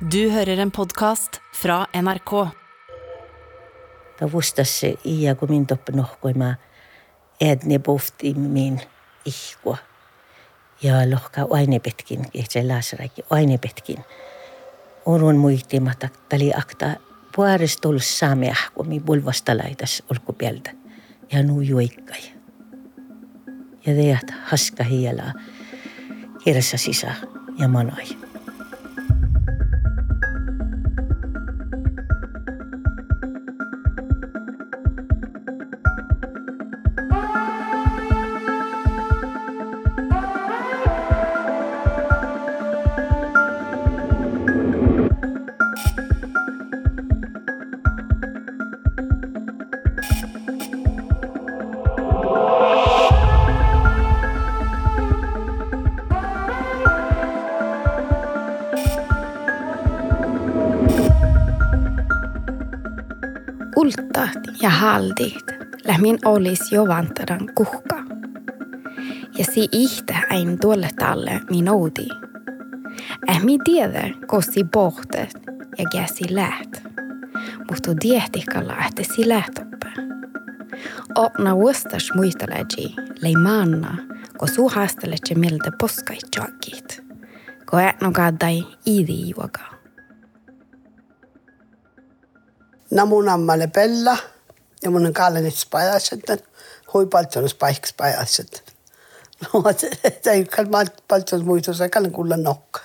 Du hører en podkast fra NRK. Ta vustas se ia kun min toppa nohkoima edni bofti min ihkua. Ja lohka ainepetkin, kehtsä laasarakin ainepetkin. Orun muistimata tali akta puares tullut saamea, kun mi bulvasta laitas olkupieltä. Ja nuu juikkai. Ja teät haska hielaa kirsa sisä ja manai. Haldit lämmin olis jo vantaran kuhka. Ja si ihtä äin tuolle talle min oudi. Ämi tiedä kossi pohtet ja käsi läht. Mutta tiehtikalla ähtesi lähtoppe. Opna vuostas muisteleji lei manna, ko su haasteletse miltä poskaitjoakit. Ko ätno kaddai iidi juokaa. Mun ammalle Bella ja mun on kallenits pajasettan. Hui paltsonus paiks pajasettan. No, että ei kalma paltsonus muistossa kallen kulla nokka.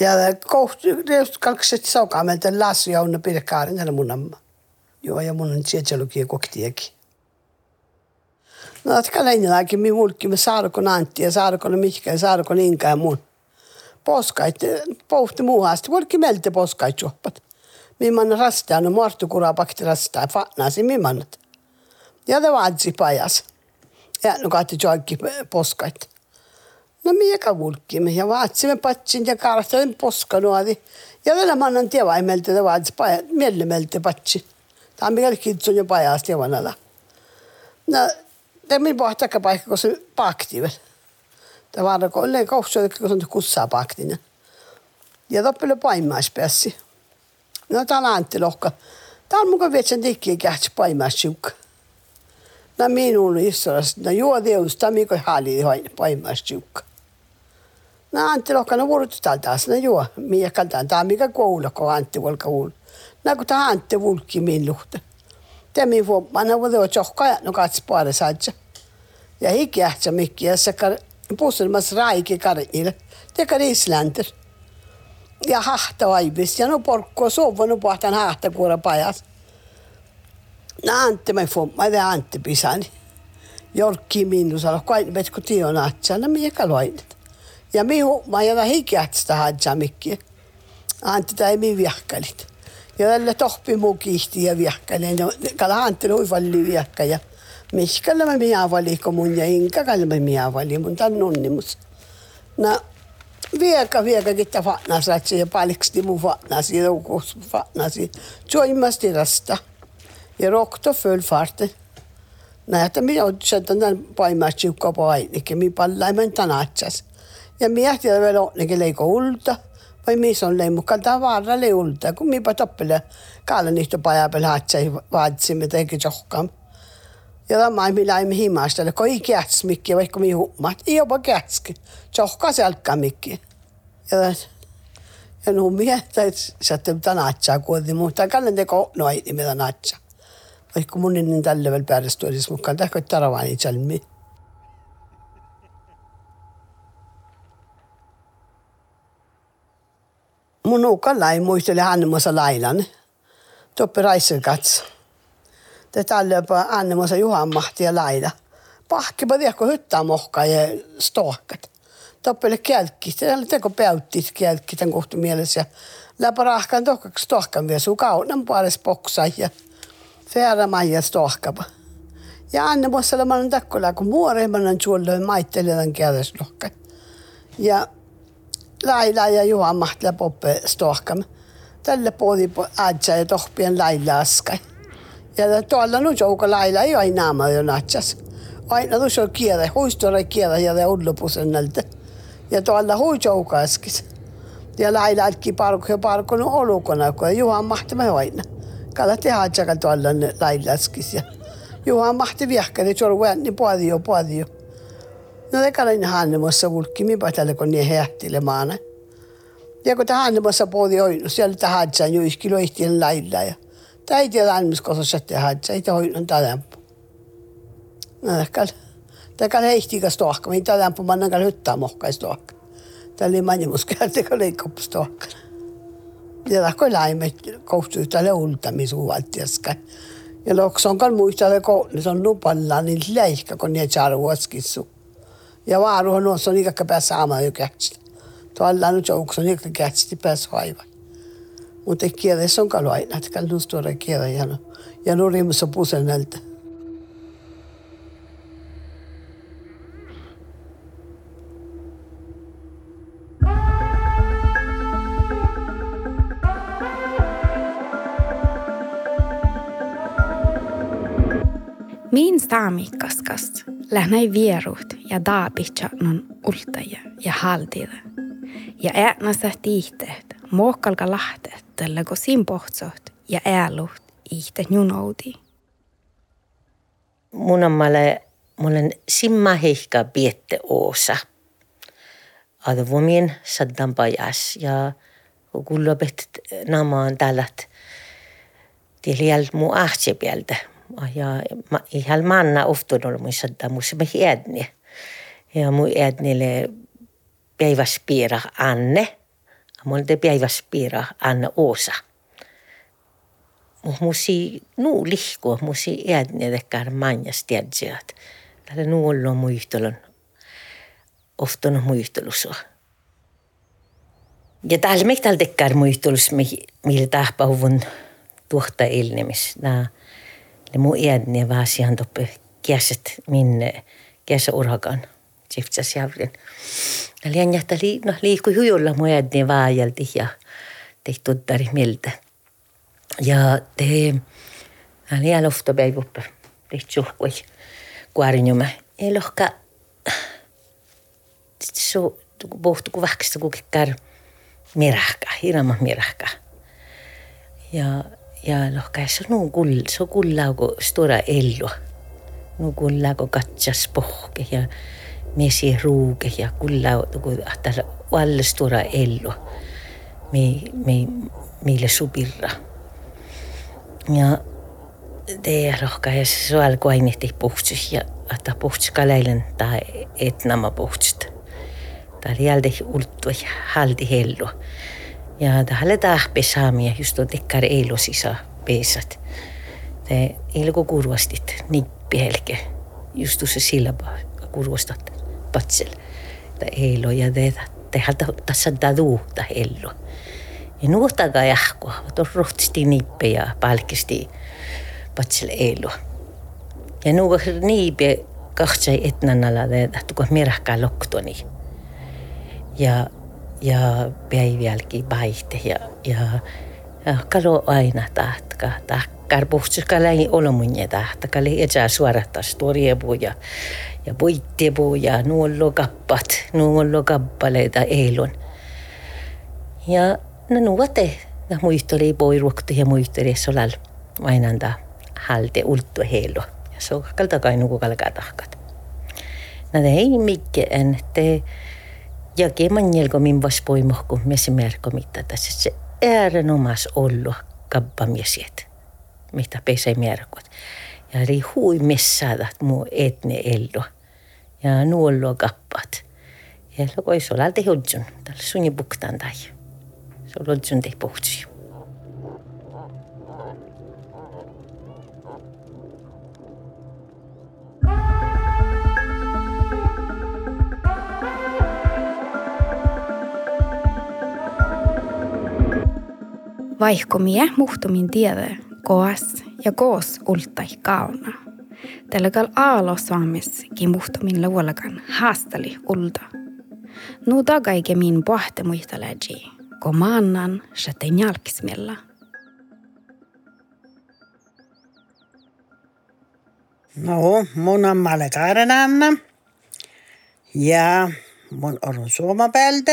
Ja kohti, just kaksi saukaa meiltä lasu ja unna pidä kaarin tänne mun amma. Joo, ja mun on sietselukin koktiekin. No, että kallenilaakin mi mulkki me saarukon Antti ja saarukon Mihkä ja saarukon Inka ja mun. Poskait, pohti muuhasti, mulkki meiltä poskait juoppat. Mimman rastaa, no mortu kura pakti rastaa, fatnaasi mimmannat. Ja te vaadsi pajas. Ja no kahti joikki poskait. No mieka kulkimme ja vaatsimme patsin ja kaarastelin poskanuadi. Ja vielä mä annan tievaimelta te vaadsi pajas, miellemeltä patsi. Tämä on mikä kitsun jo pajas tievanalla. No, te min pohtakka paikka, kun se pakti vielä. Tämä oli kohdassa, kun se on kussaa paktinen. Ja toppille paimaispääsi. No tää on Antti Lohka. Tää on mukaan vietsän tikkiä kähtsä paimassiukka. No minun isoras, no juo teus, tämä mikä hali paimassiukka. No Antti Lohka, no vuorot täällä taas, no juo. Mie kantaan, tää mikä koulu, kun Antti volka huul. No kun tää Antti vulkki min luhta. Tämä min vuo, mä no vuodo tjohkaa, no katsi paare saadja. Ja hikki ähtsä mikki, ja se pusselmas raiki karille. Teka Islanter ja hahta vaibis. Ja no porkko sova no pohtan hahta kuura pajas. No Antti me fomma ja Antti pisani. Jorkki minun salo, kai vetku tio natsa, no mikä loinit. Ja mihu, mä jätä hikiätstä hadja mikki. Antti tai mi viahkalit. Ja tällä tohpi muu kiihti ja viahkali. No, kala Antti nui valli viahka ja Mihkällä mä minä valiko mun ja Inka kalma minä vali mun tän nunnimus. No, vieka vieka kita fatnasi ja paliksti mu fatnasi ja kus fatnasi. Joimasti rasta. Ja rokto föll farten. Näitä minä otsan tämän paimasti jukka painikin, mi pallaimen tanatsas. Ja miehti vielä onnekin leiko ulta. Vai missä on leimukka tavara leulta, kun mipa toppele kaala niistä pajapel hatsai vaatsimme teikin johkam. Tämä ei millään himasta, kun ei käts mikki, vaikka mi hummat. Ei jopa kätski. Johka selkkä mikki. Ja, ja nu miestä, että mitä natsaa kuitenkin, mutta kallen teko noin, mitä natsaa. Vaikka mun niin tällä vielä päädessä siis mukaan, tähkö taravani chalmi. Mun uka lai muisteli Annemassa Lailan. Toppi. Tätä tällä Annemassa Juhan Mahti ja Laila. Pahkipa tiedätkö hyttää mohkaa ja stohkat. Toppele kälkki. Täällä teko päyttit kälkki tämän kohtu mielessä. Ja läpä rahkan tohkaksi tohkan vielä. Sun kaunan puolesta boksaa ja färra maija stohkapa. Ja Anne muassa mä olen takkola, kun muoremman suolloin maittelevan käydäslohka. Ja Laila ja Juha Mahtla Poppe stohkam. Tälle puoli adja ja tohpien Laila askai. Ja tuolla jouko Laila ei aina naama jo natsas. Aina tu on kielä, huistora kielä ja ullopusen nältä. Ja tuolla hui jouko askis. Ja lailla alki parku ja parku no olukona, kun Juhan mahti me hoina. Kala te haatsakan tuolla laillaskis ja Juhan mahti viehkäli, oli väänni puodio puodio. No te kalin hannemassa kulki, minä tällä kun niin hehtille maana. Ja kun te hannemassa puodi hoinu, siellä te haatsaan jo iskilo ihtien lailla ja Tämä ei tiedä aina, missä kohdassa te haatsa, ei te hoinut tälämpö. No, kal heistikas tohka, mihin tälämpö mannan kal hyttää mohkais tohka. Tällä ei manimus käydä, kun leikkaus tohka. Ja tahkoi laimet kohtuu tälle ultamisuvaltiaska. Ja lokson kal muistalle koulussa niin on nupalla niin läihkä, kun ne saa vuoskissu. Ja vaaru on noissa on ikkä päässä saamaan jo kätstä. Tuolla on joukson ikkä kätsti päässä vaivan. Mutta kielessä on kalu aina, että kalu tuoda kielä ja no, ja no rimussa pusen näiltä. Min saamikkaskas lähnäi vierut ja daapitsanon ultaja ja haldida. Ja äänässä tiihteet, muokkalka lahteet, tällä sin pohtsot ja ääluht ihte junouti. Mun on malle, mulle simma heikka piette oosa. Advomien saddan pajas ja kullopet namaan tällät. Tieliäl mu pieltä ja ma, ihan manna oftunut muissa tämmöisiä me hiedni. Ja mun hiednille päiväspiira Anne. Mun te päiväspiira Anne Oosa. Mutta musi nuu lihko, musi hiedni tekkään manjas tiedsiät. Tällä nuu ollu muistelun. Oftunut muistelusua. Ja täällä me täällä tekkään muistelus, millä tahpahuvun tuohta ilnemis. Nää ne mu iädni vaasian toppe kiäset minne kiäsä urhakan javlin. Ja lienjähtä li, no, liikkui hujolla mu iädni vaajalti ja tehti tuttari miltä. Ja te liian ofta päivuppe tehti suhkui kuarinjumme. Ei lohka so puhtu kun vähkistä kun käy mirahka, hirama mirahka. Ja ja lohka se on kull, se on kullauko stora ello. No kullauko katsas pohke ja miesi ruukes ja kulla hasta valstura ellu mi, mi, mille supirra. Ja teie rohka ja soal koinihti puhtus ja ta puhtus ka läilen ta etnama puhtust. Ta oli jälde ultu ja haldi ellu. Ja ta oli tahpe saamia just on tekkar elu sisa peesat. Te ilgu kurvastit nippi helke. Just se sillä kurvastat. Patsel. Ta eilo ja te tehdään tässä taduuta ello. Ja nuotaga jahko, to rohtisti nippe ja palkisti patsel eilo. Ja nuo niipe kahtsai etnanala, että kun merahkaa loktoni. Ja ja päivälki vaihte ja, ja, ja kalo aina tahtka. Tahkar puhtsuska lähi olomunje tahtka. Kali etsää suorattas torjepuu ja, ja puittepuu ja nuollo kappat, nuollo kappaleita eilon. Ja no nuote, ja muistoli poiruokti ja muistoli solal ainanda halte ulttu heilo. Ja se on kalta kai nuku kalkaa tahkat. Nade ei mikke en te ja kemanjelko min vas poimohku mesimerko mitä tässä se äärenomas ollu kappamiesiet, mitä pesä merkot. Ja ri hui messadat muu etne ello. ja nuollo kappad. Ja luego eso, la tehodzun, tal suni buktan tai. Solo dzun te puhtsi. Vaihkomie muhtumin tiede koas ja koos ultai kauna. Telekal aalo saamiskin muhtumin luolakan haastali ulta. Tagaike min pohte muistaleji, ko maannan säten jalkismella. No, mun on Male Kaarenanna ja mun on Suoma päältä.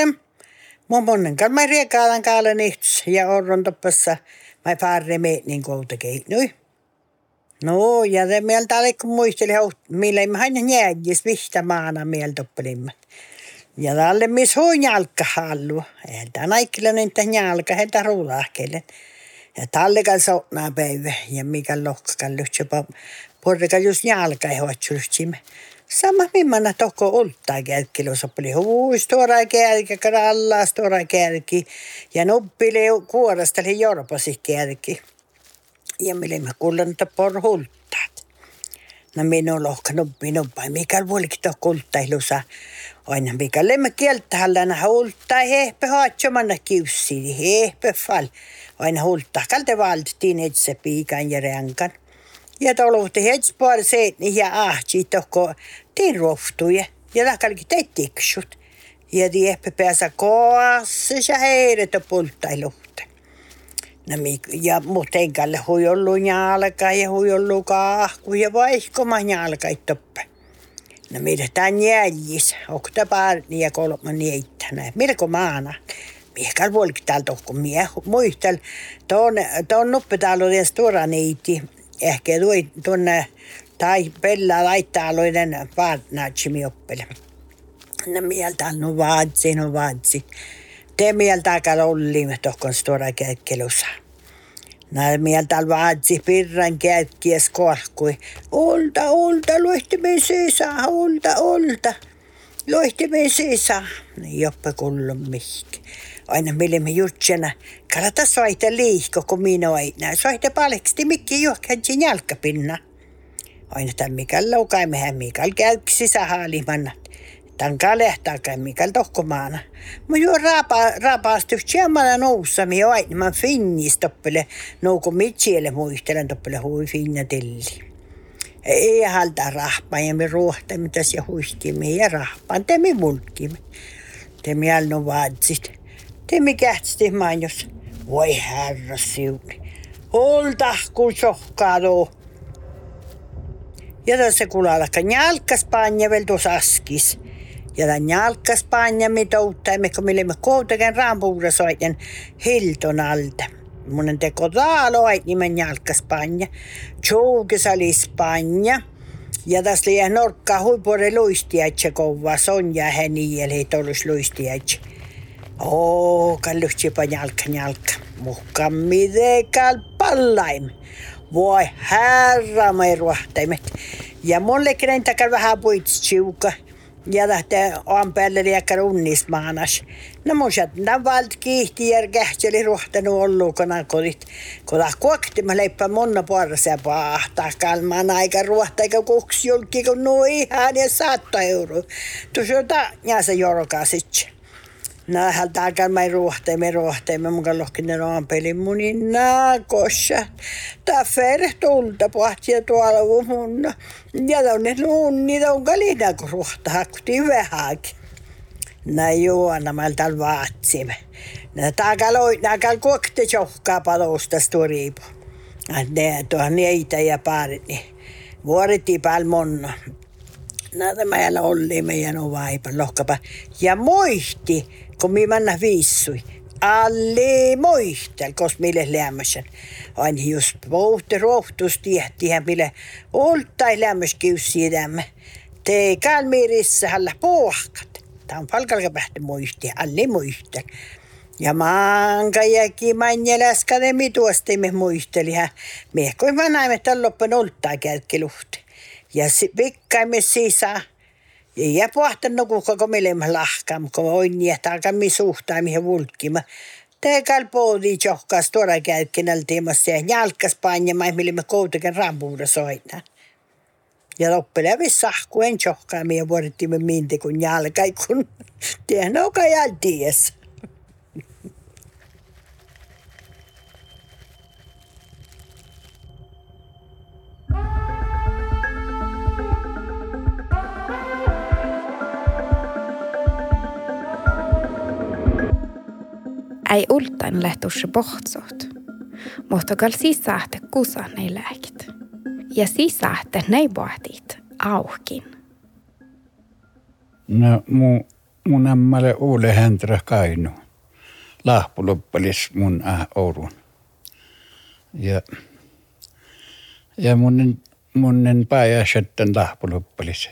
Mun monen kanssa mä riekaalan kaalan ja orron toppassa. Mä parre me niin koulta keinui. No, ja se mieltä oli, kun muisteli, millä mä aina jäädjis vihtä maana mieltä toppelimmat. Ja tälle missä hui jalka hallu. Eltä naikkilla niitä jalka, heitä ruulahkellen. Ja talle kanssa otnaa päivä. Ja mikä lohkakan lyhtsä, porrika just jalka ei hoitsulhtsimme. Sama mimmana toko ultaa kälkkilo soppeli hui stora kälki, kralla stora kälki. Ja nuppile kuorasteli jorpasi kälki. Ja mille mä kuulen, että por hultaat. No minun lohka nuppi nuppai, mikä vuolikin tuo kulttailusa. Aina mikä lemme kieltä hallana hultaa, hehpe haatsomanna kiussini, hehpe fall. Aina hultaa, kalte valttiin etse piikan ja renkan. Ja toluhti hets par seetni ja ahti toko tiin rohtuje. Ja takalki teit tiksut. Ja tiehpe pääsä koassa ja heiret pulttailuhte. No, ja muuten kalle hui ollut jalka ja hui ollut kahku ja vaihkoma jalka toppe. No mitä tämän jäljis, okta parni ja kolma niittänä. Milko maana? Miekal vuolikin täällä tohko mie muistel. Tuon, tuon nuppetalouden stora niitti. Ehkä tuonne tai pella laittaa aloiden partnatsimi oppele. No mieltä no vaatsi, no vaatsi. Te mieltä ollimme tohkon stora kelkkelussa. Näin mieltä vaatsi pirran kääkkies kohkui. Olta, olta, loihtimme sisään, olta, olta. Loihtimme sisään. Joppe kullon mihki. Aina mille me jutsena. Kalata soita liihko, kun minä aina. Soita paleksti mikki juokkaan jalkapinna. Aina tämän Mikael laukaimehän Mikael käyksi sisähaalimanna. Tankaa lehtääkään Mikael tohkomaana. Mä juo raapa, raapaasti tjemmalla noussa, mi aina mä finnis toppele, nouko mitsielle muistelen toppele hui finna tilli. Ei halta rahpaan ja me ruohtamme tässä ja huistimme ja rahpaan, te me mulkimme. Te me alno vaatsit. Te me kähtsti mainos. Voi herra siuni. Olta kun sohkaa tuo. Ja tässä kuulalla jalka Spanja vel tuossa askis. Ja tämän jalka Spanja mitä uutta, kun me kuitenkin rampuura soiten Hilton alta. Mun teko taaloit nimen jalka Spanja. Tjoukes oli Spanja. Ja tässä oli norkka huipure luistiaitse kovaa. Sonja heni eli tolus luistiaitse. Oo, kalluhtipa jalka jalka. Muhkan midekal pallaim. Voi herra, me ruohtaimet. Ja mulle kenen takar vähän puitsiuka. Ja lähtee on päälle liekka unnismaanas. No mun sieltä nämä valt kiihti ja kähtseli ruohtanut ollut, kun kodit. Ta kuokti, mä leippä monna puolessa pahtaa kalmaan aika ruohta, eikä kuksi julki, kun nuo ihan ja saatta euroa. Tuossa jota, ja se jorkaa sitten. Nää takan mai ruohteimme ruohteimme mukaan lohkinen pelin munin naakossa. Tää fer tulta pohtia tuolla mun. Ja on ne nuunni on kalina kun ruohtaa kun vähäkin. Nää juona mä täällä vaatsimme. Nää takaloi, nakal kuokte johkaa palosta storiipo. Ne tuohon neitä ja paarit, niin vuoritti päällä monna. Näitä meillä oli meidän ovaipa lohkapa. Ja moihti kun mi manna viissui. Alle moihtel, kos mille lämmösen. Aina just pohti rohtus tiehtihän mille oltai lämmös kiussi elämä. Te kalmirissa halla pohkat. Tämä on palkalka pähti moihti, alle moihtel. Ja maanka jäki manjeläskade mituostimme muisteli. Miehkoin mä näimme tämän loppen oltaa kälkkiluhti. Ja pikkaimme sisään ja pohtanut kuka kun meillä lahkam, kun on niin, että alkaa mi suhtaa mihin vulkkima. Teekal poodi johkas tuoda käytkinällä tiemassa ja jalkas painjamaan, millä me koutakin rampuuda soittaa. Ja loppujen sahku en johkaa, me minti kun jalkai, kun tiedän, onko jalties. Ei ultain lähtusse pohtsot. Mutta kal sisahte kusa ne lääkit. Ja sisahte ne pohtit aukin. No mu, mun ammalle uule hänträ kainu. lahpuloppalis mun äh, Oulun. Ja, ja munnen, munnen päijä sitten lahpuloppalis.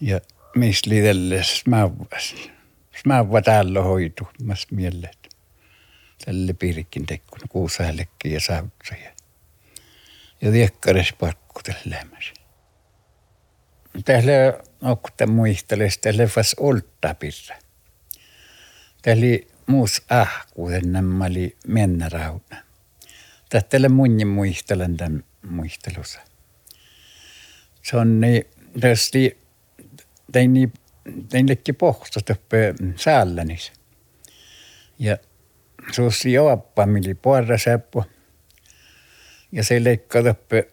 Ja mistä liitelle smävväs. Smävvä täällä hoitu, mas mielet. Tälle piirikin tekkun kuusäällekin ja saavutsaja. Ja tiekkares pakku tälle lämmäsi. Tällä okta muistelis, tälle vas oltta pirra. Tällä muus ahkuuden nämä oli mennä rauna. Tällä munni muistelen tämän muistelussa. Se on niin, tästi, tein niin, tein pohtosta säällänis. Ja susi joappa, mili puolra seppo. Ja se leikkaa toppe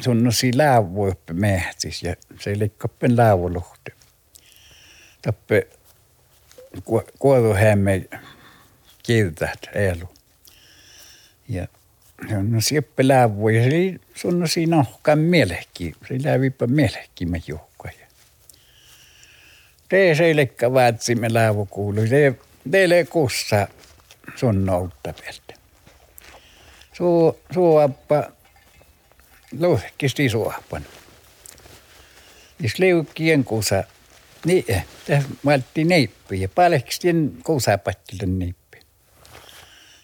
sunnosi läävu uppe mehtis ja se leikkaa pen läävuluhti. Toppe kuodu hemme kiität elu. Ja sunnosi uppe läävu ja se sunnosi nohkan mielehki. Se lävipä mielehki me juhkoja. Te se leikkaa vaatsimme läävu kuului. Te, teille kussa sun noutta peltä. Suu, suoppa, lohkisti suoppan. Jos liukkien kusa, niin, tämä maltti neippi ja palekstien kusapattille neippi.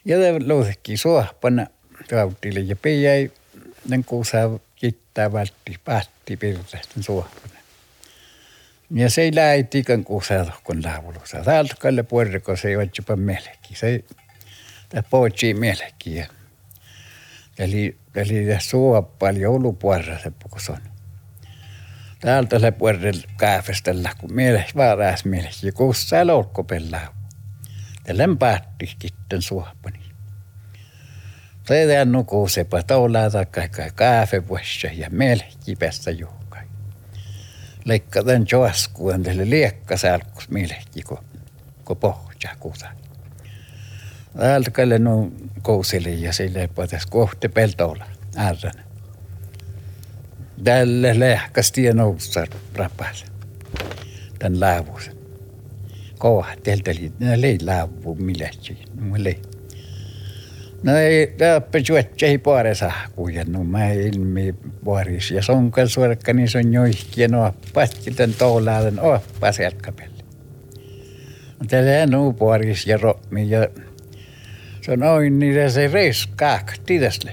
Ja tämä lohki suoppan rautille ja pijäi, den kusa kittää valtti, pahti pirtähten suoppana. Ja se ei lähtiikään kusa kun laavulussa. Täältä kalle puolella, se ei jopa melkein. Se ei poitsi mielekkiä. Eli, eli suo paljon joulupuolella se pukus on. Täältä se puolella kaafestella, kun mielessä vaaras mielessä, kun sä loukkopellaa. Tällä päätti sitten suopani. Se ei nukuu sepä toulaa takai kaafe vuossa ja mielekki päästä juhkai. Leikkaten joaskuun tälle liekkasalkus mielekki, kun, kun pohjaa kutaan. Alkalle no kouseli ja sille potas kohti peltolla ärrän. Tälle lehkasti ja noussa rapas. Tän laavus. Koha, teiltä oli, ne lei laavu milläsi, no lei. No ei, juotsa ei puore sahkuja, no mä ilmi puoris. Ja sonkan suorakka, niin se on joihki no patti tän toulaaden oppa selkäpelle. Tällä nuu puoris ja rommi ja se on noin niitä se reiskaak tidäsle.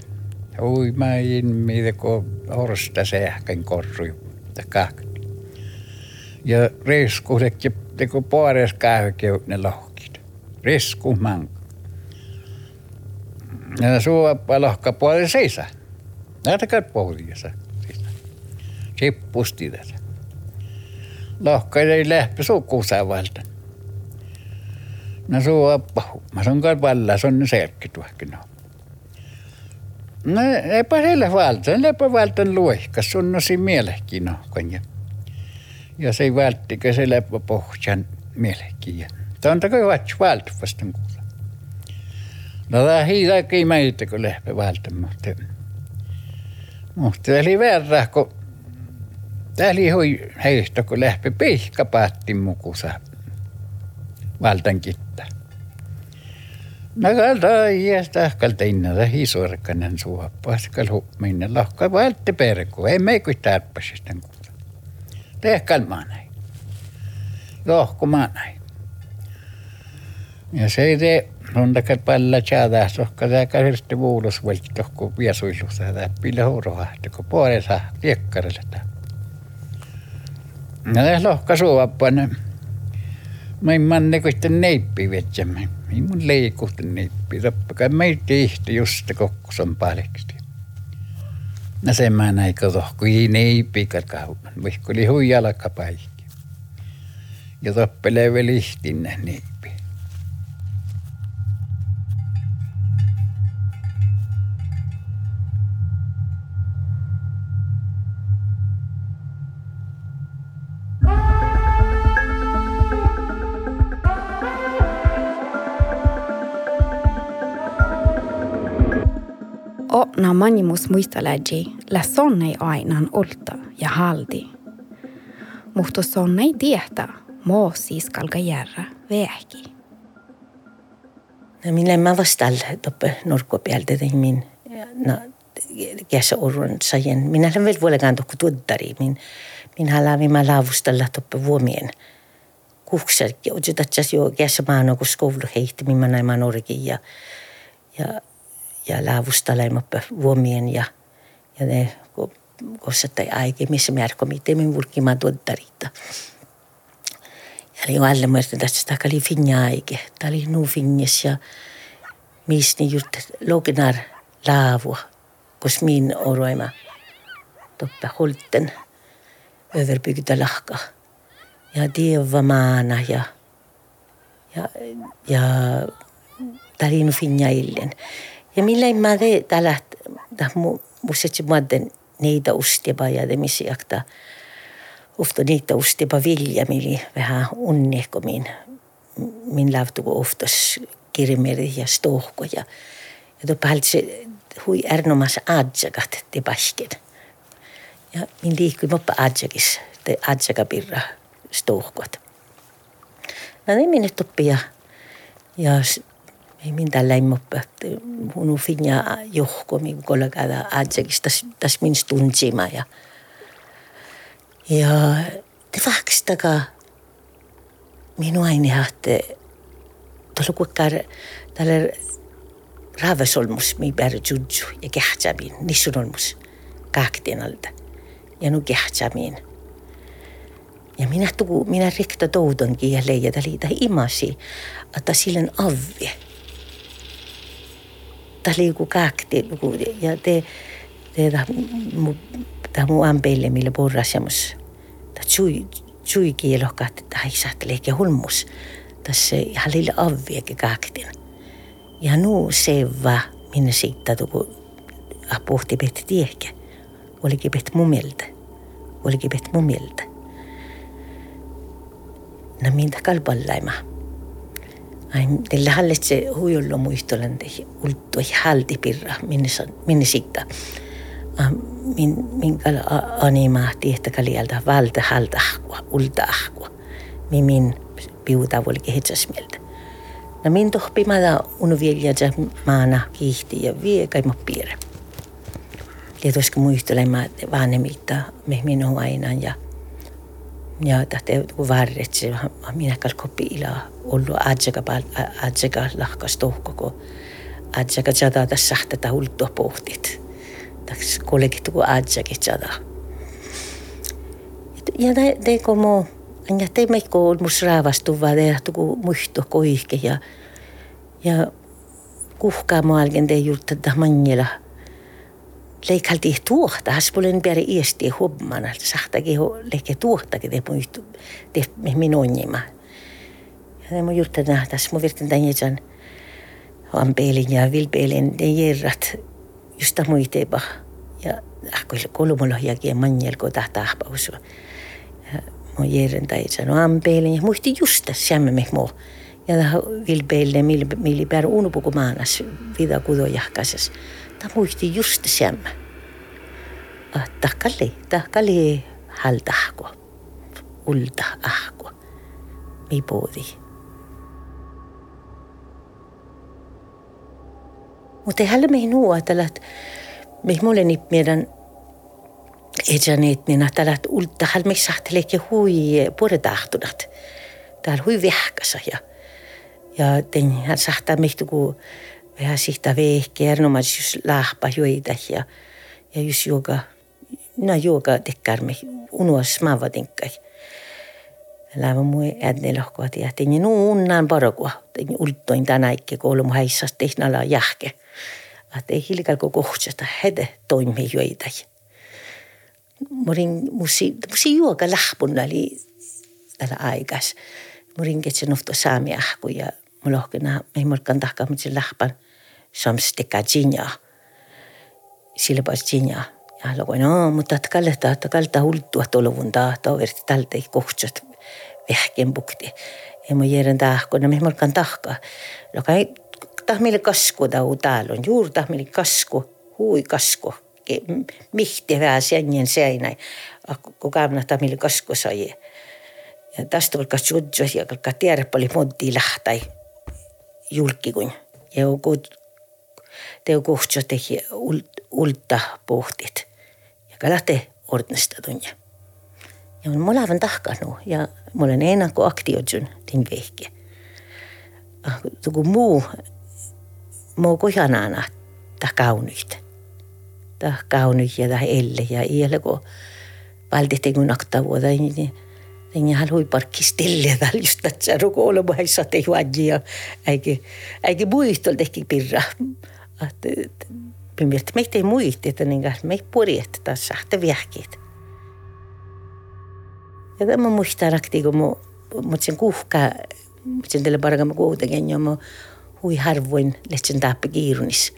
Ui mä in mitä kun horsta sähkän korru ja kakti. Ja reisku teki teko puores kahvekeu ne lohkit. Resku mank. Ja suoppa lohka puolelle seisa. Näitä käy pohjassa. Sippusti tätä. Lohka ei lähti sukuusaan valtan. No suu appahu. Mä sun kai valla, se on ne selkki tuohkin no. No eipä sille valtan, eipä valtan luihkas, sun no siinä mielehkin no. Ja, se ei välttikö se lepä pohjan mielehkin. Ja tontako vatsi valtu vastaan kuulla. No tää hiitäkin meitä, kun lehpä valtan, mutta... Eli verran, kun... Täällä hui heistä, kun lähti pihka päätti mukusa valtan kittää. Nagalta iästä kalta innada hisorkanen suoppas kal minne lahka valtte perku. Ei me kuin tarppasisten kuuta. Tehkal maanai. Lohku maanai. Ja se ei tee Rundakat palla tjäädä, sohka tää käsirti vuulus velti tohku viesuilussa. Tää pille huurohahti, kun puolessa tiekkarille tää. Ja tää lohka suoppanen. Mä en manne kuitenkin neippi vetsämme. Ei mun leikuhti neippi. Tappakai meitä ihti just kokkuson paleksti. No sen mä näin kato, kun ei neippi kakauman. Vihko oli hui jalkapaikki. Ja toppelee vielä ihtinne manimus muisteläji, la sonnei ainan olta ja haldi. Mutta sonnei tietä, moo siis kalka järra vähki. no minä mä vastaan toppe norkko päältä tein min no kässä orron sajen minä olen vielä vuolekaan tokku tuottari min minä lävin mä laavustalla toppe vuomien ja otetaan jo kässä maano kun skoulu heitti minä näin mä ja ja ja laavustaleimappa vuomien ja ja ne kossa tai aike missä märko miten min vulkimaan tuottarita. Ja oli alle muista tästä oli finja aike. Oli nuu finjas ja mistä just loginar laavua, kos min oroima toppe holten överbygda lahka. Ja dieva maana ja ja ja oli nuu finja illen. Ja millä mä te tällä muistetsi muoden niitä ustipa ja temisi jakta ofta niitä ustipa vilja, mili vähän unnehko min, min lähtu kun oftas kirmeri ja stohko ja ja tuo se hui ernomas adjakat te pasken. Ja min liikkui moppa adjakis, te adjakapirra stohkot. No niin minne toppi ja, ja ei min tällä ei moppa, munu finja johko min kollegada adjakis tas, tas min stuntsima ja ja te vakstaka minua aini hahte tuolla kukkar tällä raavasolmus mi bär judju ja kehtsamin nissunolmus kahtien alta. Ja nu kehtsamin ja minä tuu minä rikta toudonkin ja leijata liitä imasi että sillen avve Tämä liiku kahti ja te te tämä mu ampeille millä porrasjamus ta chui chui kielohkat että ei saa leikkiä hulmus. Tässä halilla avviakin kaktin ja nuu se va minne siitä tuku apuhti pet tiehkä olikin pet mumilta olikin pet mumilta no mintä kalpallaima? ai tällä hallet se huijollo muistolan ulttui halti pirra minne minne siitä min, min kala animahti, että kalialta valta haltahkua, ultahkua. Mi min piuta oli kehitsasmieltä. No min tohpimada unuvielja maana kiihti ja vie kai mä piirre. Ja tuossa muistelema vanhemmilta me minun aina ja ja tahte kun varret se minä kalkoppi ila ollut adsaka adsaka lahkas tohkoko adsaka jada tässä sahtata ulttua pohtit taks kollegit ku ajakin cada. Ja te, te como anja te me ko mus raavastuva te ku muhto koihke ja ja kuhkaa maalgen te jurtta manjela. Leikalti tuohta, has puolen piari iesti huomana, sahtakin ho leike tuohtakin. Te muistu, te minonjima. Ja te mu jurtta nähtäs, mu virtin tämän jätän ampeelin ja vilpeelin ne jerrat. Justa muiteba ja ahko kolmulla ja manjel ko tahta ahpausu. Mo jeren tai sano ampeilin. Ja muisti justa sämme me mo. ja vill mil, mil per unu puku maanas vida kudo jahkasas. Ta muisti just sem. Ah, tahkali, tahkali haldahko, uldahko, mi poodi. Mutta eihän me nuo tällä, me molemmat meidän ejanetnina tällä, ulta, me saattelee hui puretaahtunat. Täällä hui vihkasa ja ja ten hän sahtaa mehtu ku vähän sihta vehkeä erinomaisesti just lahpa joita ja ja just joka no joka tekkar me unuas maavatinkai. Läävä mui ädne lohkoa tiedä. Tein nu unnan parokua. Tein ultoin tänäikke kolmu häissas tehnala jähke että ei hilkalko kohtsata hede toimii joita. Morin musi musi juoka lahpun oli tällä aikas. Morin ketsi nufto saami ahku ja mulohkena ei morkan tahkaa mutta lahpan samsteka jinja. Sillä pas jinja. Ja logo no mutta kalta että kalta hultua toluvun tahta verti tältä ei kohtsat vehken bukti. Ei mun järjen tahko, no me morkan tahkaa. Lokai tahmille kasku tau täällä on. Juuri tahmille kasku, hui kasku. Mihti vähän senjen seinä. Kun kaavna tahmille kasku sai. Ja tästä kas juttu ja kalka tiedä paljon monti lähtai julki kun Ja kun teo kohtso tehi ulta pohtit. Ja kalahte ordnestadun. Ja on molavan tahkanu ja mä olen enää kuin aktiojun tin vehke. Tuku muu, muu kohanana ta kaunuit. Ta kaunuit ja ta elle ja iällä kun valti kun nakta vuoda, niin Tenga halui parkki stille tal just att så ruko olla mä sa te huaji ja eikä eikä muistol tehki pirra. Att pimirт meitä ei muisti, että niin kanssa me purjet taas sahte viehkit. Ja tämä muistaa rakti, kun mu, mut sen kuhka, mut sen teille paraka mä kuitenkin, ja mu hui harvoin lehtsen taappi kiirunis.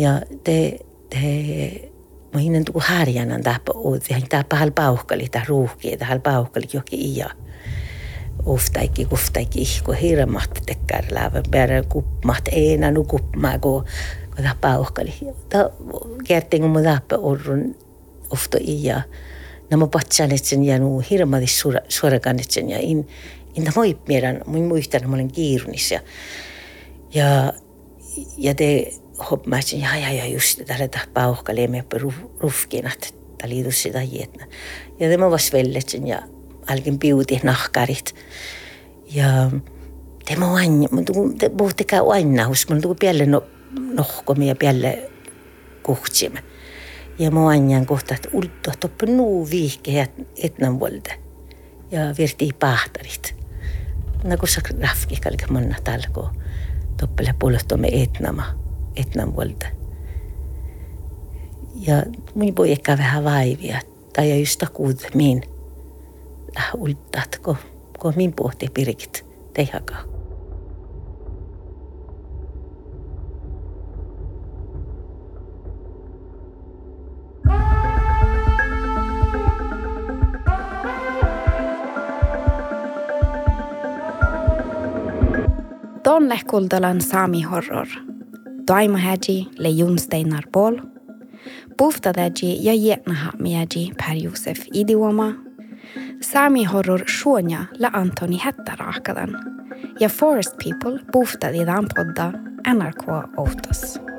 Ja te, te Mä hinnen tuku härjänän täpä uutsi, hän täpä hal pauhkali, tää ruuhki, tää hal pauhkali johonkin iya. Uftaikki, kuftaikki, ihko hirmaht tekkär läävä, perä kupmaht, eena nu kupmaa, kun tää pauhkali. Tää kertin, kun mä täpä orrun ofta iya. Nämä patsanetsen ja nuu hirmadi suorakanetsen ja in, in tämä moi meidän, mun muistan, mä olen kiirunissa. Ja, ja te hoppasin, ja, ja, ja just tällä pauhkalee me rufkinat, ta liidus sitä jietna. Ja tämä vas velletsin ja alkin piuti nahkarit. Ja tämä on aina, te puhutte käy aina, mun tuu pielle no, nohkomi ja pielle kuhtsimme. Ja mä aina kohta, että ulttua toppu nuu viihkeä etnan vuolta. Ja virti pahtarit. No kun sä rafki kalka manna talko, toppele puolehtomme etnama etnan vuolta. Ja mun ehkä vähän vaivia, tai ja just takuut min ultat, kun, kun min pohti pirkit tehakaa. Tonne kultalan Sami Horror – Daimahäji le Junsteinar Pol, Puftadäji ja Jetnahammiäji Per Josef Idioma, Sami horror Shonja le Antoni Hettaraakadan ja Forest People buftadi dan podda NRK Autos.